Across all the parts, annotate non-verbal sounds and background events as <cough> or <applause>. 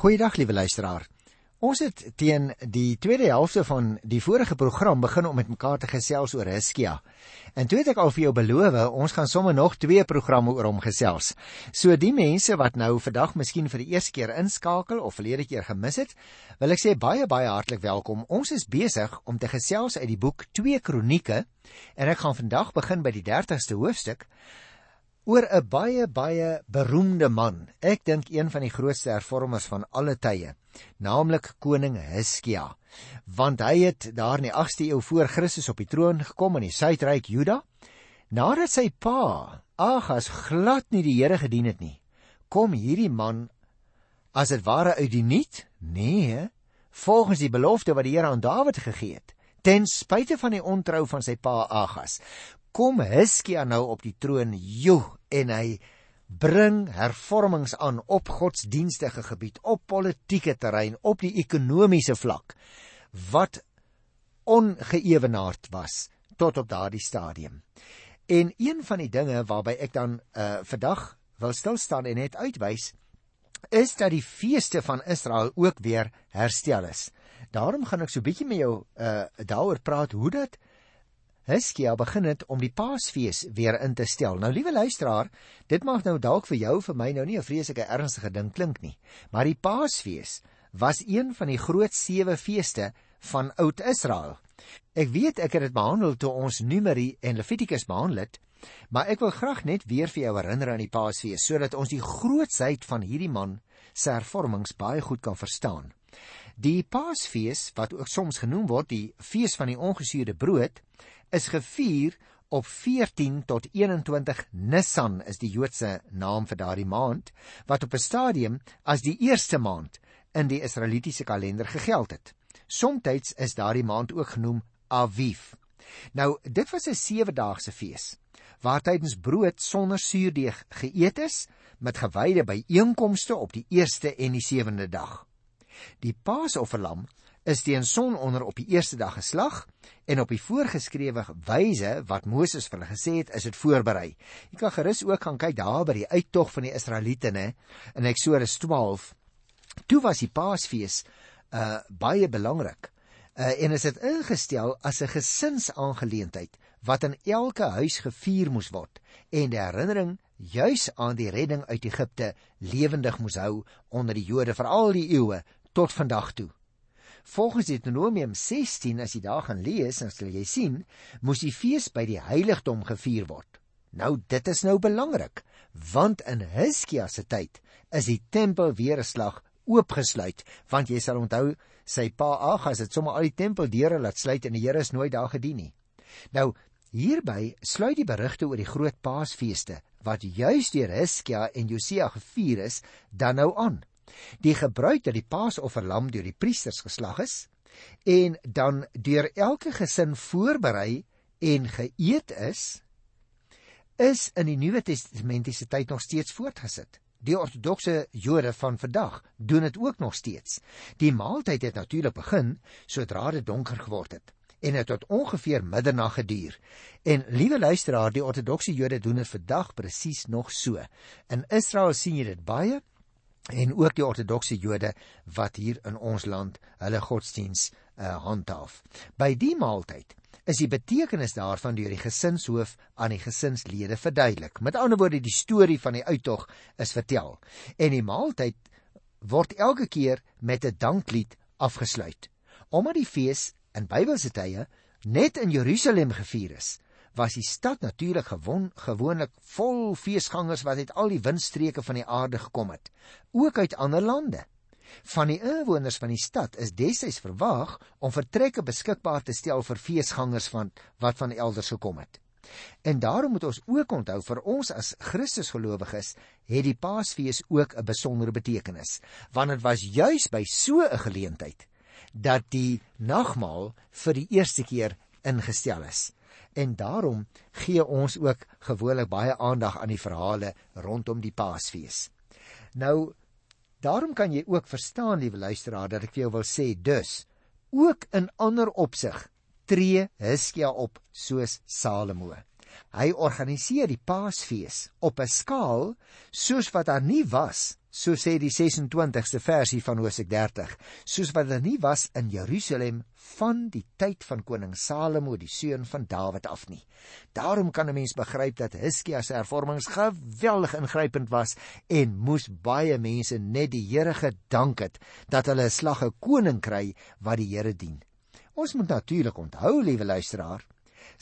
Goeiedag liewe luisteraar. Ons het teen die tweede helfte van die vorige program begin om met mekaar te gesels oor Hiskia. En toe het ek al vir jou beloof, ons gaan sommer nog twee programme oor hom gesels. So die mense wat nou vandag miskien vir die eerste keer inskakel of verlede keer gemis het, wil ek sê baie baie hartlik welkom. Ons is besig om te gesels uit die boek 2 Kronieke en ek gaan vandag begin by die 30ste hoofstuk oor 'n baie baie beroemde man. Ek dink een van die grootste hervormers van alle tye, naamlik koning Hiskia. Want hy het daar in die 8ste eeu voor Christus op die troon gekom in die suidryk Juda, nadat sy pa Agas glad nie die Here gedien het nie. Kom hierdie man as dit ware uit die niet? Nee, volgens die belofte wat die Here aan Dawid gegee het, ten spyte van die ontrou van sy pa Agas kom Hiskia nou op die troon, joe, en hy bring hervormings aan op godsdienstige gebied, op politieke terrein, op die ekonomiese vlak wat ongeëwenaard was tot op daardie stadium. En een van die dinge waarby ek dan uh vandag wil stil staan en net uitwys is dat die feeste van Israel ook weer herstel is. Daarom gaan ek so bietjie met jou uh daaroor praat hoe dat Hiskia begin het om die Paasfees weer in te stel. Nou liewe luisteraar, dit mag nou dalk vir jou vir my nou nie 'n vreeslike ernstige ding klink nie, maar die Paasfees was een van die groot sewe feeste van Oud-Israel. Ek weet ek het dit behandel toe ons Numeri en Levitikus behandel het, maar ek wil graag net weer vir jou herinner aan die Paasfees sodat ons die grootsheid van hierdie man se hervormings baie goed kan verstaan. Die Paasfees wat ook soms genoem word die fees van die ongesuurde brood is gevier op 14 tot 21 Nisan is die Joodse naam vir daardie maand wat op 'n stadium as die eerste maand in die Israelitiese kalender gegeld het. Somstyds is daardie maand ook genoem Aviv. Nou, dit was 'n sewe-daagse fees waar tydens brood sonder suurdeeg geëet is met gewyde byeenkomste op die eerste en die sewende dag. Die Paasofferlam is teen sononder op die eerste dag geslag en op die voorgeskrewe wyse wat Moses vir hulle gesê het, is dit voorberei. Jy kan gerus ook gaan kyk daar by die uittog van die Israeliete, né, in Eksodus 12. Toe was die Paasfees uh baie belangrik. Uh en is dit ingestel as 'n gesinsaangeleentheid wat in elke huis gevier moes word en die herinnering juis aan die redding uit Egipte lewendig moes hou onder die Jode vir al die eeue tot vandag toe. Volgens Deuteronomium 16 as jy daar gaan lees, dan sal jy sien, moes die fees by die heiligdom gevier word. Nou dit is nou belangrik, want in Hiskia se tyd is die tempel weer 'n slag oopgesluit, want jy sal onthou sy pa Agas het sommer al die tempeldeure laat sluit en die Here is nooit daar gedien nie. Nou hierby sluit die berigte oor die groot Paasfeeste wat juis deur Hiskia en Josia gevier is, dan nou aan. Die gebruik dat die Paasofferlam deur die priesters geslag is en dan deur elke gesin voorberei en geëet is, is in die Nuwe Testamentiese tyd nog steeds voortgesit. Die ortodokse Jode van vandag doen dit ook nog steeds. Die maaltyd het natuurlik begin sodra dit donker geword het en het tot ongeveer middernag geduur. En liewe luisteraar, die ortodokse Jode doen dit vandag presies nog so. In Israel sien jy dit baie en ook die ortodokse Jode wat hier in ons land hulle godsdiens uh, handhaaf. By die maaltyd is die betekenis daarvan deur die gesinshoof aan die gesinslede verduidelik. Met ander woorde, die storie van die uittog is vertel en die maaltyd word elke keer met 'n danklied afgesluit. Omdat die fees in Bybelse tye net in Jerusalem gevier is, was die stad natuurlik gewoon gewoonlik vol feesgangers wat uit al die windstreke van die aarde gekom het, ook uit ander lande. Van die inwoners van die stad is destyds verwag om vertrekke beskikbaar te stel vir feesgangers van wat van elders gekom het. En daarom moet ons ook onthou vir ons as Christusgelowiges het die Paasfees ook 'n besondere betekenis, want dit was juis by so 'n geleentheid dat die nagmaal vir die eerste keer ingestel is en daarom gee ons ook gewoonlik baie aandag aan die verhale rondom die Paasfees. Nou daarom kan jy ook verstaan liewe luisteraar dat ek vir jou wil sê dus ook in ander opsig tree Hiskia op soos Salomo. Hy organiseer die Paasfees op 'n skaal soos wat daar nie was so sê die 26ste versie van Hosea 30, soos wat dit nie was in Jerusalem van die tyd van koning Salomo die seun van Dawid af nie. Daarom kan 'n mens begryp dat Hizkia se hervormings geweldig ingrypend was en moes baie mense net die Here gedank het dat hulle 'n slag 'n koning kry wat die Here dien. Ons moet natuurlik onthou, liewe luisteraar,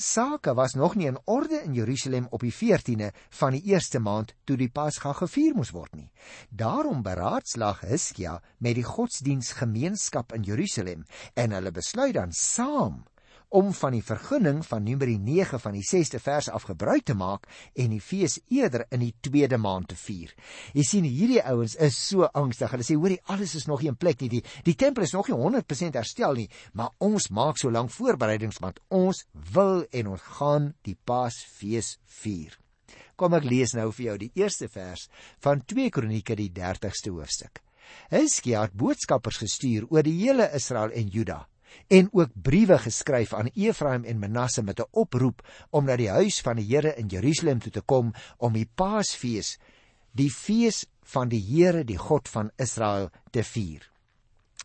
Sake was nog nie in orde in Jerusalem op die 14de van die eerste maand toe die Pasga gevier moes word nie. Daarom beraadslag Hizkia met die godsdiensgemeenskap in Jerusalem en hulle besluit dan saam om van die vergunning van Numeri 9 van die 6ste vers af gebruik te maak en die fees eerder in die tweede maand te vier. Jy sien hierdie ouens is so angstig. Hulle sê hoorie alles is nog nie in plek nie. Die die tempel is nog nie 100% herstel nie, maar ons maak so lank voorbereidings want ons wil en ons gaan die Paasfees vier. Kom ek lees nou vir jou die eerste vers van 2 Kronieke die 30ste hoofstuk. Hizkia het boodskappers gestuur oor die hele Israel en Juda en ook briewe geskryf aan Efraim en Manasse met 'n oproep om na die huis van die Here in Jerusalem toe te kom om die Paasfees, die fees van die Here, die God van Israel, te vier.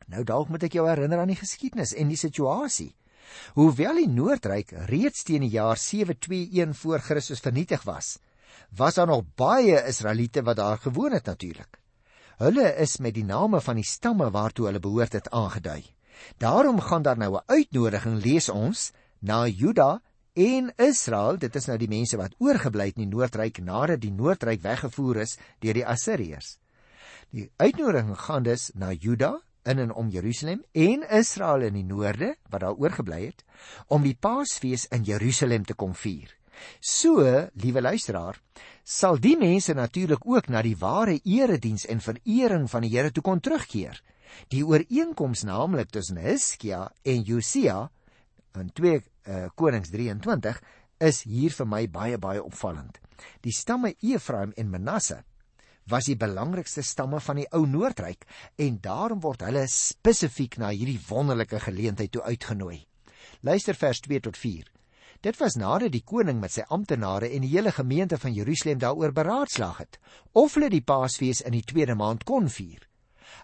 Nou dalk moet ek jou herinner aan die geskiedenis en die situasie. Hoewel die Noordryk reeds teen die jaar 721 voor Christus vernietig was, was daar nog baie Israeliete wat daar gewoon het natuurlik. Hulle is met die name van die stamme waartoe hulle behoort het aangedui. Daarom gaan daar nou 'n uitnodiging lees ons na Juda en Israel. Dit is nou die mense wat oorgebly het in die Noordryk nadat die Noordryk weggevoer is deur die Assiriërs. Die uitnodiging gaan dus na Juda in en om Jerusalem en Israel in die noorde wat daar oorgebly het om die Paasfees in Jerusalem te kom vier. So, liewe luisteraar, sal die mense natuurlik ook na die ware erediens en verering van die Here toe kon terugkeer. Die ooreenkoms naamlik tussen Hiskia en Josia in 2 uh, eh, Konings 23 is hier vir my baie baie opvallend. Die stamme Efraim en Manasse was die belangrikste stamme van die ou Noordryk en daarom word hulle spesifiek na hierdie wonderlike geleentheid toe uitgenooi. Luister vers 2 tot 4. Dit was nadat die koning met sy amptenare en die hele gemeente van Jerusalem daaroor beraadslaag het of hulle die Paasfees in die tweede maand kon vier.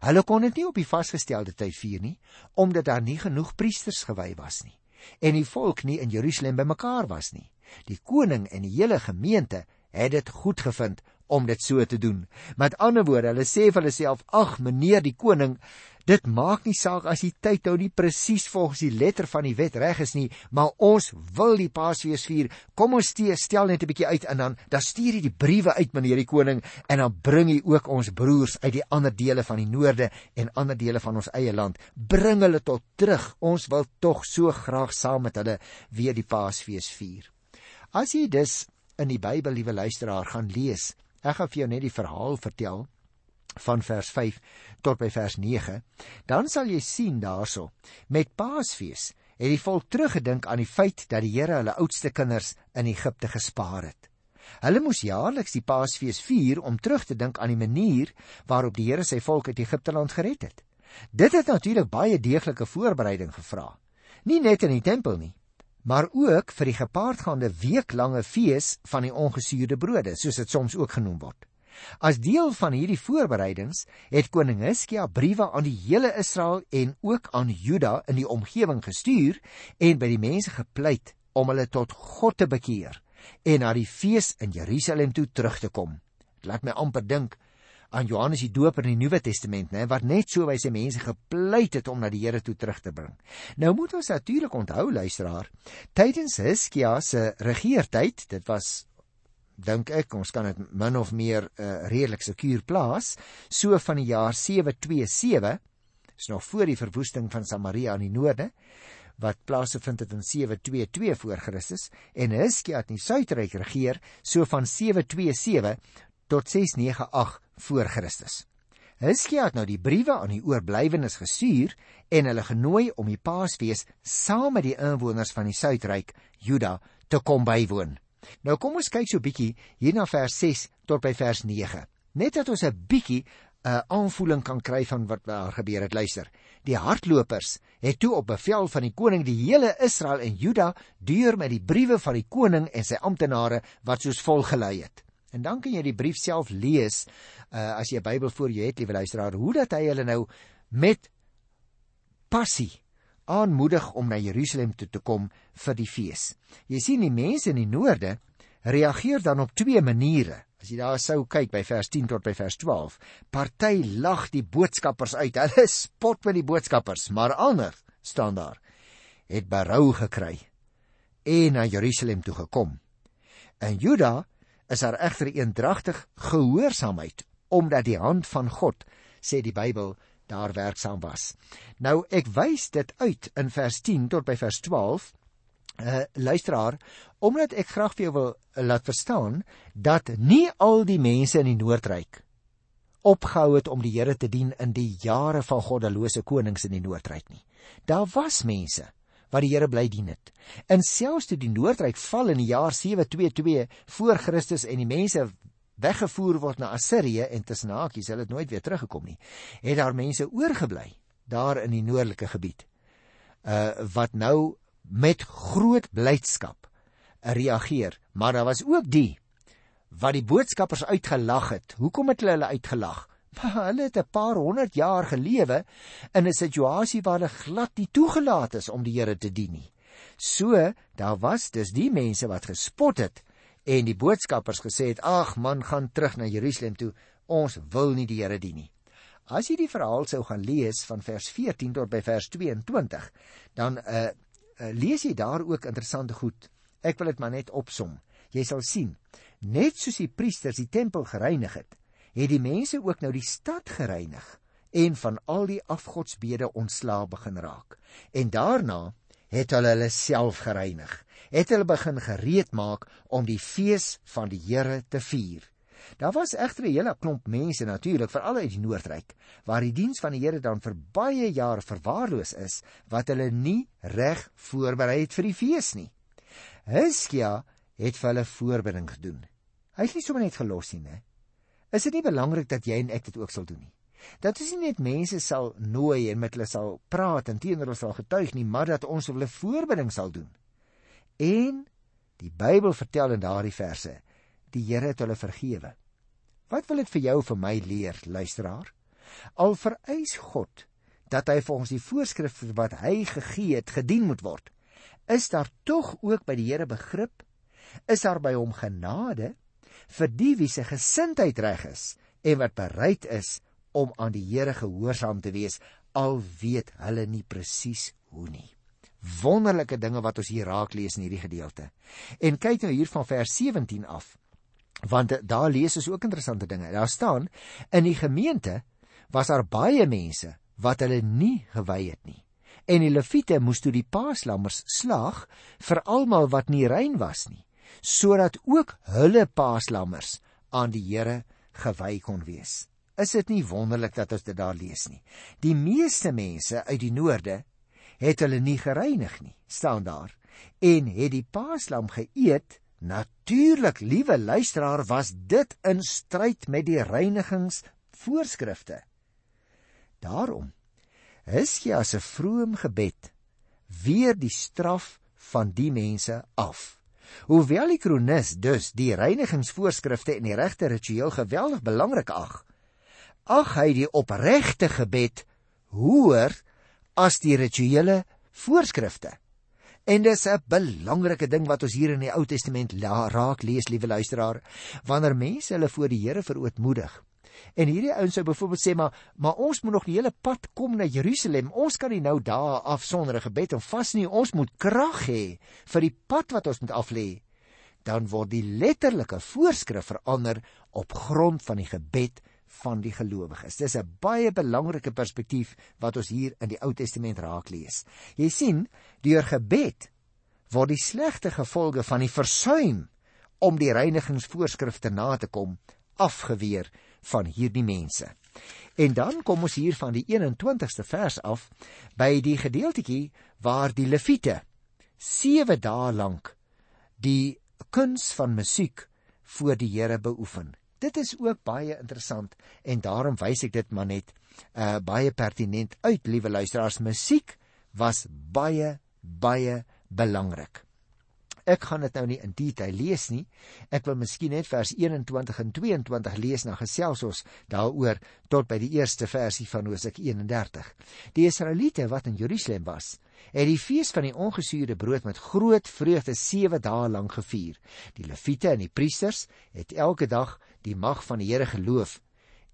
Hulle kon dit nie op die vasgestelde tyd vier nie, omdat daar nie genoeg priesters gewy was nie en die volk nie in Jerusalem bymekaar was nie. Die koning en die hele gemeente het dit goed gevind om dit so te doen. Met ander woorde, hulle sê vir hulle self: "Ag, meneer die koning, Dit maak nie saak as die tyd nou nie presies volgens die letter van die wet reg is nie, maar ons wil die Paasfees vier. Kom ons stee, stel net 'n bietjie uit en dan dan stuur jy die briewe uit meneer die koning en dan bring jy ook ons broers uit die ander dele van die noorde en ander dele van ons eie land. Bring hulle tot terug. Ons wil tog so graag saam met hulle weer die Paasfees vier. As jy dus in die Bybel, liewe luisteraar, gaan lees, ek gaan vir jou net die verhaal vertel van vers 5 tot by vers 9, dan sal jy sien daarso met Paasfees het die volk teruggedink aan die feit dat die Here hulle oudste kinders in Egipte gespaar het. Hulle moes jaarliks die Paasfees vier om terug te dink aan die manier waarop die Here sy volk uit Egipte land gered het. Dit het natuurlik baie deeglike voorbereiding gevra. Nie net in die tempel nie, maar ook vir die gepaardgaande weeklange fees van die ongesuurde brode, soos dit soms ook genoem word. As deel van hierdie voorbereidings het koning Hizkia briewe aan die hele Israel en ook aan Juda in die omgewing gestuur en by die mense gepleit om hulle tot God te bekeer en na die fees in Jerusalem toe terug te kom. Dit laat my amper dink aan Johannes die Doper in die Nuwe Testament, né, wat net so by sy mense gepleit het om na die Here toe terug te bring. Nou moet ons natuurlik onthou luisteraar, tydens Hizkia se regeertyd, dit was dink ek ons kan dit min of meer uh, redelik sekuur plaas so van die jaar 727 is nog voor die verwoesting van Samaria in die noorde wat plaasgevind het in 722 voor Christus en Hizkia het in die suidryk regeer so van 727 tot 698 voor Christus. Hizkia het nou die briewe aan die oorblywendes gestuur en hulle genooi om die Paasfees saam met die inwoners van die suidryk Juda te kom bywoon. Nou kom ons kyk so 'n bietjie hier na vers 6 tot by vers 9. Net dat ons 'n bietjie 'n uh, aanvoeling kan kry van wat daar gebeur het. Luister. Die hardlopers het toe op bevel van die koning die hele Israel en Juda deur met die briewe van die koning en sy amptenare wat soos volg gelei het. En dan kan jy die brief self lees uh, as jy 'n Bybel voor jou het, liewe luisteraar, hoe dat hy hulle nou met passie aanmoedig om na Jerusalem toe te kom vir die fees. Jy sien die mense in die noorde reageer dan op twee maniere. As jy daar sou kyk by vers 10 tot by vers 12, party lag die boodskappers uit. <laughs> Hulle spot met die boodskappers, maar ander staan daar het berou gekry en na Jerusalem toe gekom. In Juda is daar egter eendragtig gehoorsaamheid omdat die hand van God sê die Bybel daar werksaam was. Nou ek wys dit uit in vers 10 tot by vers 12 uh, luisteraar, omdat ek graag vir jou wil uh, laat verstaan dat nie al die mense in die Noordryk opgehou het om die Here te dien in die jare van goddelose konings in die Noordryk nie. Daar was mense wat die Here bly dien het. En selfs toe die Noordryk val in die jaar 722 voor Christus en die mense weggevoer word na Assirië en tussen hakies hulle het nooit weer teruggekom nie, het daar mense oorgebly daar in die noordelike gebied. Uh wat nou met groot blydskap reageer. Maar daar was ook die wat die boodskappers uitgelag het. Hoekom het hulle hulle uitgelag? <laughs> Maar hulle het 'n paar honderd jaar gelewe in 'n situasie waar hulle glad nie toegelaat is om die Here te dien nie. So, daar was dus die mense wat gespot het en die boodskappers gesê het: "Ag man, gaan terug na Jerusalem toe. Ons wil nie die Here dien nie." As jy die verhaal sou gaan lees van vers 14 tot by vers 22, dan uh uh, lees jy daar ook interessante goed. Ek wil dit maar net opsom. Jy sal sien, net soos die priesters die tempel gereinig het, het die mense ook nou die stad gereinig en van al die afgodsbede ontslae begin raak. En daarna het hulle hulle self gereinig. Het hulle begin gereed maak om die fees van die Here te vier. Daar was egter 'n hele klomp mense natuurlik, veral uit die Noordryk, waar die diens van die Here dan vir baie jare verwaarloos is, wat hulle nie reg voorberei het vir die fees nie. Hizkia het vir hulle voorbereiding gedoen. Hy het nie sommer net gelos nie, né? Is dit nie belangrik dat jy en ek dit ook sal doen nie? Dat ons nie net mense sal nooi en met hulle sal praat en teenoor hulle sal getuig nie, maar dat ons hulle voorbereiding sal doen. En die Bybel vertel in daardie verse die Here het hulle vergewe. Wat wil dit vir jou vir my leer, luisteraar? Al vereis God dat hy ons die voorskrifte wat hy gegee het gedien moet word, is daar tog ook by die Here begrip? Is daar by hom genade vir die wie se gesindheid reg is en wat bereid is om aan die Here gehoorsaam te wees al weet hulle nie presies hoe nie? Wonderlike dinge wat ons hier raak lees in hierdie gedeelte. En kyk nou hier van vers 17 af want daar lees ons ook interessante dinge. Daar staan in die gemeente was daar baie mense wat hulle nie gewy het nie. En die leviete moes toe die paaslammers slag vir almal wat nie rein was nie, sodat ook hulle paaslammers aan die Here gewy kon wees. Is dit nie wonderlik dat ons dit daar lees nie? Die meeste mense uit die noorde het hulle nie gereinig nie, staan daar, en het die paaslam geëet Natuurlik, liewe luisteraar, was dit in stryd met die reinigingsvoorskrifte. Daarom is jy as 'n vroom gebed weer die straf van die mense af. Hoewel die kronikus dus die reinigingsvoorskrifte en die regte ritueel geweldig belangrik ag, ag hy die opregte gebed hoër as die rituele voorskrifte. En dis 'n belangrike ding wat ons hier in die Ou Testament raak lees, liewe luisteraar, wanneer mense hulle voor die Here verootmoedig. En hierdie ouens sou byvoorbeeld sê maar maar ons moet nog die hele pad kom na Jerusalem. Ons kan nie nou daar af sonder 'n gebed en vas nie. Ons moet krag hê vir die pad wat ons moet aflê. Dan word die letterlike voorskrif verander op grond van die gebed van die gelowiges. Dis 'n baie belangrike perspektief wat ons hier in die Ou Testament raak lees. Jy sien, deur gebed word die slegte gevolge van die versuim om die reinigingsvoorskrifte na te kom afgeweer van hierdie mense. En dan kom ons hier van die 21ste vers af by die gedeeltjie waar die leviete 7 dae lank die kuns van musiek voor die Here beoefen. Dit is ook baie interessant en daarom wys ek dit maar net uh baie pertinent uit, liewe luisteraars. Musiek was baie baie belangrik. Ek gaan dit nou nie in detail lees nie. Ek wil miskien net vers 21 en 22 lees na gesels ons daaroor tot by die eerste versie van Hosea 31. Die Israeliete wat in Jerusalem was, het die fees van die ongesuurde brood met groot vreugde 7 dae lank gevier. Die leviete en die priesters het elke dag die mag van die Here geloof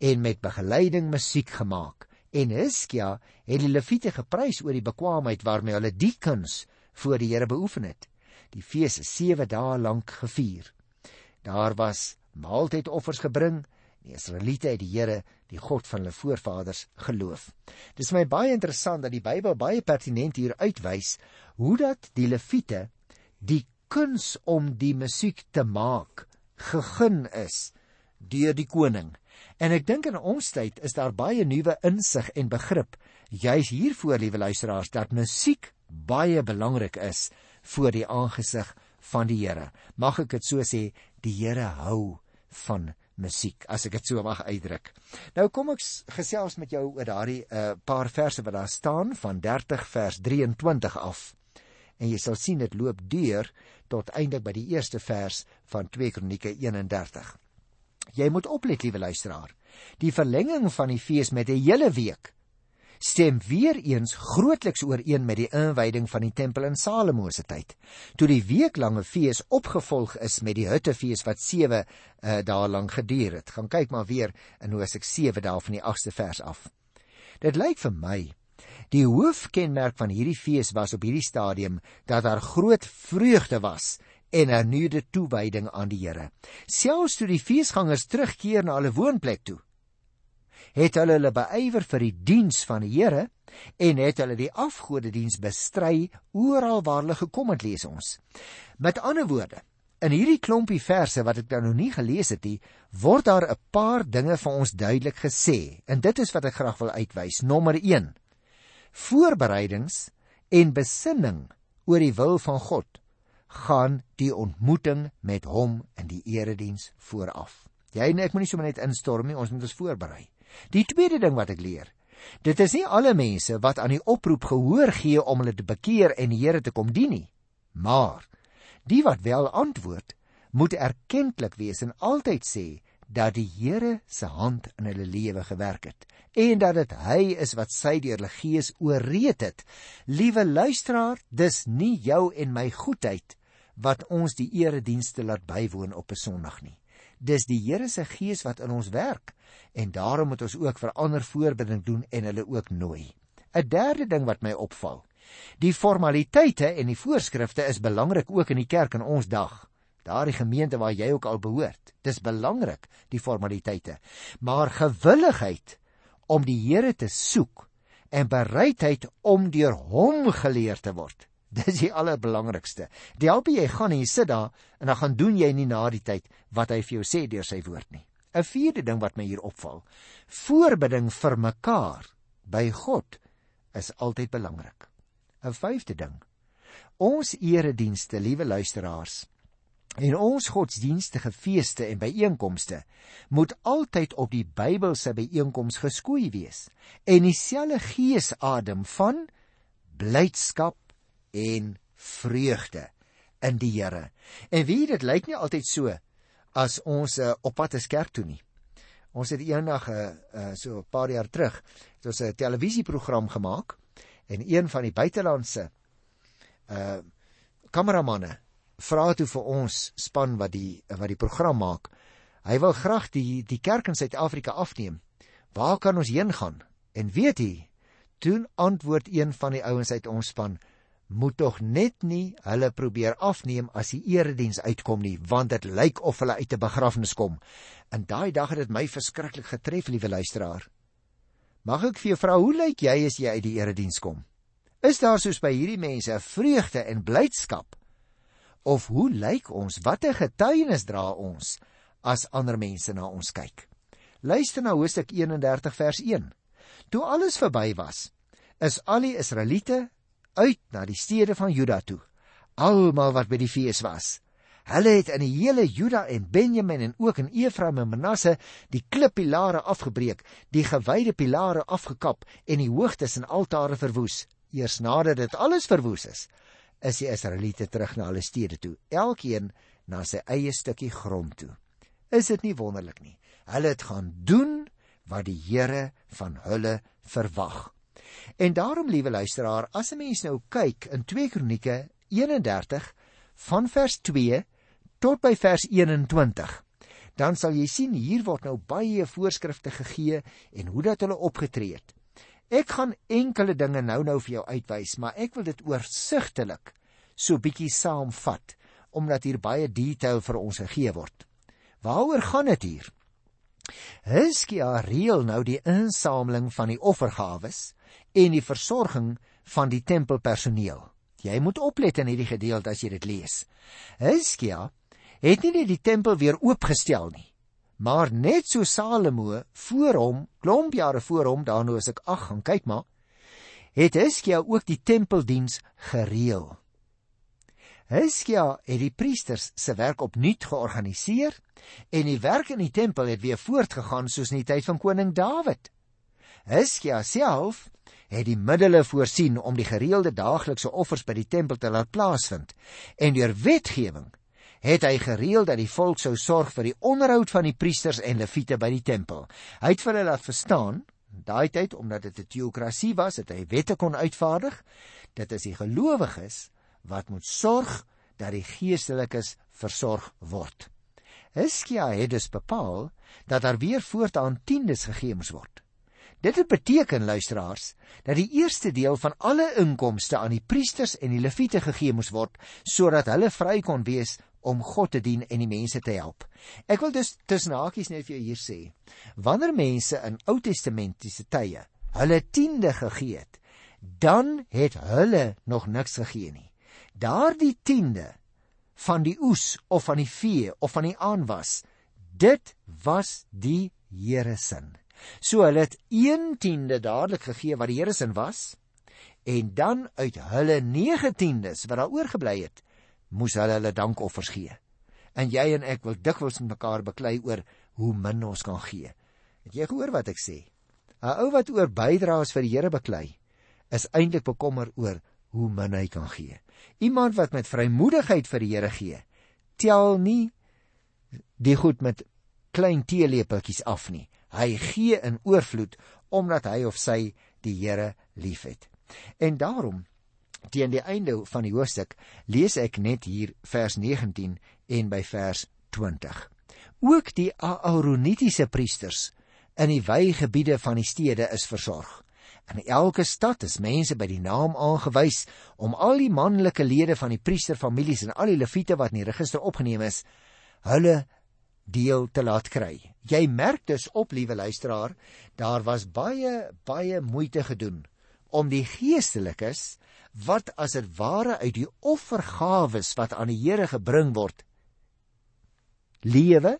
en met begeleiding musiek gemaak. En Hiskia het die leviete geprys oor die bekwaamheid waarmee hulle die kuns voor die Here beoefen het. Die fees is 7 dae lank gevier. Daar was maaltydoffers gebring. Die Israeliete het die Here, die God van hulle voorvaders, geloof. Dis my baie interessant dat die Bybel baie pertinent hier uitwys hoe dat die leviete die kuns om die musiek te maak gegeen is deur die koning. En ek dink in ons tyd is daar baie nuwe insig en begrip juis hiervoor liewe luisteraars dat musiek baie belangrik is voor die aangesig van die Here. Mag ek dit so sê, die Here hou van musiek, as ek dit so mag uitdruk. Nou kom ek gesels met jou oor daardie 'n uh, paar verse wat daar staan van 30 vers 23 af. En jy sal sien dit loop deur tot eindelik by die eerste vers van 2 Kronieke 31. Jy moet oplet, liewe luisteraar. Die verlenging van die fees met 'n hele week stem weer eens grootliks ooreen met die inwyding van die tempel in Salomo se tyd. Toe die weeklange fees opgevolg is met die huttefees wat 7 uh, eh, dae lank geduur het. Gaan kyk maar weer in Hosea 7 daar van die 8ste vers af. Dit lyk vir my die hoofkenmerk van hierdie fees was op hierdie stadium dat daar groot vreugde was en 'n nuwe toewyding aan die Here. Selfs toe die feesgangers terugkeer na hulle woonplek toe, het hulle hulle beywer vir die diens van die Here en het hulle die afgodediens bestry oral waar hulle gekom het lees ons. Met ander woorde, in hierdie klompie verse wat ek nou nie gelees het nie, word daar 'n paar dinge vir ons duidelik gesê en dit is wat ek graag wil uitwys. Nommer 1. Voorbereidings en besinning oor die wil van God gaan die ontmoeting met hom in die erediens vooraf. Jy en ek moet nie sommer net instorm nie, ons moet ons voorberei. Die tweede ding wat ek leer, dit is nie alle mense wat aan die oproep gehoor gee om hulle te bekeer en die Here te kom dien nie, maar die wat wel antwoord, moet erkentlik wees en altyd sê dat die Here se hand in hulle lewe gewerk het en dat dit hy is wat sy deur die Gees ooreed het. Liewe luisteraar, dis nie jou en my goedheid wat ons die eredienste laat bywoon op 'n Sondag nie. Dis die Here se Gees wat in ons werk en daarom moet ons ook vir ander voorbereiding doen en hulle ook nooi. 'n Derde ding wat my opval. Die formaliteite en die voorskrifte is belangrik ook in die kerk in ons dag daardie gemeente waar jy ook al behoort. Dis belangrik die formaliteite, maar gewilligheid om die Here te soek en bereidheid om deur hom geleer te word. <laughs> Dis die allerbelangrikste. Die help jy gaan en jy sit daar en dan gaan doen jy nie na die tyd wat hy vir jou sê deur sy woord nie. 'n Vierde ding wat my hier opval, voorbidding vir mekaar by God is altyd belangrik. 'n Vyfde ding. Ons eredienste, liewe luisteraars, En ons godsdienstige feeste en byeenkomste moet altyd op die Bybelse byeenkoms geskoei wees en dieselfde gees adem van blydskap en vreugde in die Here. En wie dit lyk nie altyd so as ons uh, op pad is kerk toe nie. Ons het eendag 'n uh, uh, so 'n paar jaar terug het ons 'n televisieprogram gemaak en een van die buitelandse uh kameramanne vra toe vir ons span wat die wat die program maak. Hy wil graag die die kerk in Suid-Afrika afneem. Waar kan ons heen gaan? En weet jy, toe antwoord een van die ouens uit ons span, moet tog net nie hulle probeer afneem as die erediens uitkom nie, want dit lyk of hulle uit 'n begrafnis kom. In daai dag het dit my verskriklik getref, liewe luisteraar. Mag ek vir jou vra, hoe lyk jy as jy uit die erediens kom? Is daar soos by hierdie mense vreugde en blydskap? Of hoe lyk ons? Watter getuienis dra ons as ander mense na ons kyk? Luister na Hoofstuk 31 vers 1. Toe alles verby was, is al die Israeliete uit na die stede van Juda toe, almal wat by die fees was. Hulle het in die hele Juda en Benjamin en ook in Efraim en Manasse die klippilare afgebreek, die gewyde pilare afgekap en die hoogtes en altare verwoes. Eers nadat dit alles verwoes is, is die Israeliete terug na hulle stede toe, elkeen na sy eie stukkie grond toe. Is dit nie wonderlik nie? Hulle het gaan doen wat die Here van hulle verwag. En daarom, liewe luisteraar, as 'n mens nou kyk in 2 Kronieke 31 van vers 2 tot by vers 21, dan sal jy sien hier word nou baie voorskrifte gegee en hoe dat hulle opgetree het. Ek gaan enkele dinge nou-nou vir jou uitwys, maar ek wil dit oorsigtelik so bietjie saamvat omdat hier baie detail vir ons gegee word. Waaroor gaan dit hier? Hiskia reël nou die insameling van die offergawes en die versorging van die tempelpersoneel. Jy moet oplet in hierdie gedeelte as jy dit lees. Hiskia het nie net die tempel weer oopgestel nie, maar net so Salomo voor hom, klomp jare voor hom, daarna as ek ag gaan kyk maar, het Hiskia ook die tempeldiens gereël. Hiskia het die priesters se werk opnuut georganiseer en die werk in die tempel het weer voortgegaan soos in die tyd van koning Dawid. Hiskia self het die middele voorsien om die gereelde daaglikse offers by die tempel te laat plaasvind en deur wetgewing het hy gereël dat die volk sou sorg vir die onderhoud van die priesters en leviete by die tempel. Hy het vir hulle laat verstaan daai tyd omdat dit 'n teokrasie was, het hy wette kon uitvaardig. Dit is die gelowiges wat moet sorg dat die geestelikes versorg word. Hiskia het dus bepaal dat daar weer voortaan tiendes gegee moes word. Dit het beteken luisteraars dat die eerste deel van alle inkomste aan die priesters en die leviete gegee moes word sodat hulle vry kon wees om God te dien en die mense te help. Ek wil dus tussen hakies net vir jou hier sê, wanneer mense in Ou Testamentiese tye hulle tiende gegee het, dan het hulle nog niks gegee nie. Daardie tiende van die oes of van die vee of van die aanwas, dit was die Here se sin. So hulle het 1/10 dadelik gegee wat die Here se was en dan uit hulle 9/10s wat daar oorgebly het, moes hulle hulle dankoffers gee. En jy en ek wil dikwels met mekaar beklei oor hoe min ons kan gee. Het jy gehoor wat ek sê? 'n Ou wat oor bydraes vir die Here beklei, is eintlik bekommer oor hoe min hy kan gee. Iemand wat met vrymoedigheid vir die Here gee, tel nie die goed met klein teelepeltjies af nie. Hy gee in oorvloed omdat hy of sy die Here liefhet. En daarom teen die einde van die hoofstuk lees ek net hier vers 19 en by vers 20. Ook die Aaronitiese priesters in die weigebiede van die stede is versorg. In elke stad is mense by die naam aangewys om al die manlike lede van die priesterfamilies en al die leviete wat in die register opgeneem is, hulle deel te laat kry. Jy merk dus op, liewe luisteraar, daar was baie baie moeite gedoen om die geestelikes wat as dit ware uit die offergawes wat aan die Here gebring word lewe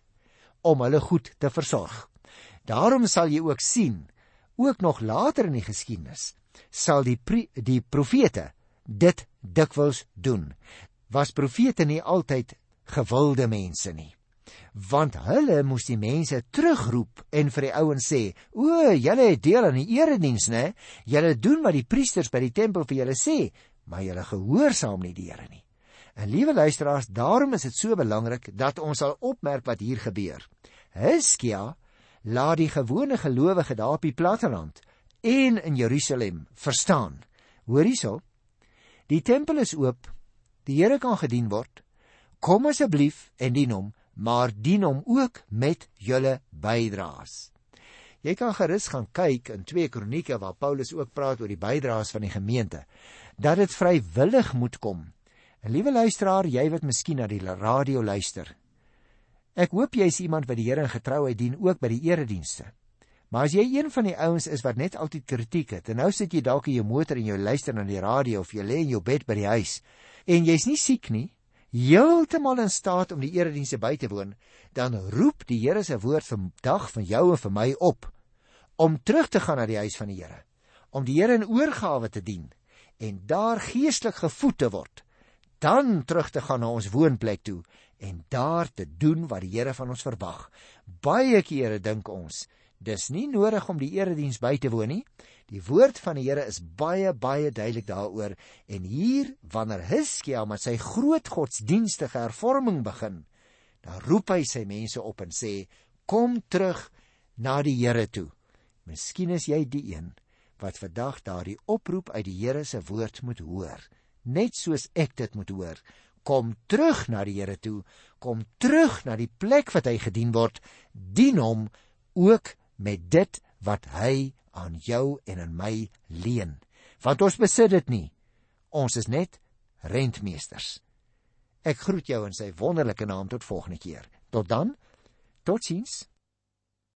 om hulle goed te versorg. Daarom sal jy ook sien, ook nog later in die geskiedenis, sal die die profete dit dikwels doen. Was profete nie altyd gewilde mense nie? Want hulle moes die mense terugroep en vir die ouens sê: "O, julle het deel aan die erediens, né? Julle doen wat die priesters by die tempel vir julle sê, maar julle gehoorsaam nie die Here nie." En liewe luisteraars, daarom is dit so belangrik dat ons sal opmerk wat hier gebeur. Hiskia laat die gewone gelowige daar op die platteland en in Jerusalem verstaan. Hoor hierso. Die tempel is oop. Die Here kan gedien word. Kom asseblief en dien hom maar dien hom ook met julle bydraes. Jy kan gerus gaan kyk in 2 Kronieke waar Paulus ook praat oor die bydraes van die gemeente dat dit vrywillig moet kom. En liewe luisteraar, jy wat miskien na die radio luister. Ek hoop jy is iemand wat die Here in getrouheid dien ook by die eredienste. Maar as jy een van die ouens is wat net altyd kritiek het en nou sit jy dalk in jou motor en jy luister na die radio of jy lê in jou bed by die huis en jy's nie siek nie, heeltemal in staat om die eredienste by te woon, dan roep die Here se woord vandag van jou en vir my op om terug te gaan na die huis van die Here, om die Here in oorgawe te dien en daar geestelik gevoed te word, dan terug te gaan na ons woonplek toe en daar te doen wat die Here van ons verwag. Baie kere dink ons Dis nie nodig om die erediens by te woon nie. Die woord van die Here is baie baie duidelik daaroor en hier wanneer Hizkia met sy groot godsdienstige hervorming begin, dan roep hy sy mense op en sê: "Kom terug na die Here toe." Miskien is jy die een wat vandag daardie oproep uit die Here se woord moet hoor, net soos ek dit moet hoor. Kom terug na die Here toe, kom terug na die plek wat hy gedien word, dien hom ook met dit wat hy aan jou en aan my leen. Want ons besit dit nie. Ons is net rentmeesters. Ek groet jou in sy wonderlike naam tot volgende keer. Tot dan. Totsiens.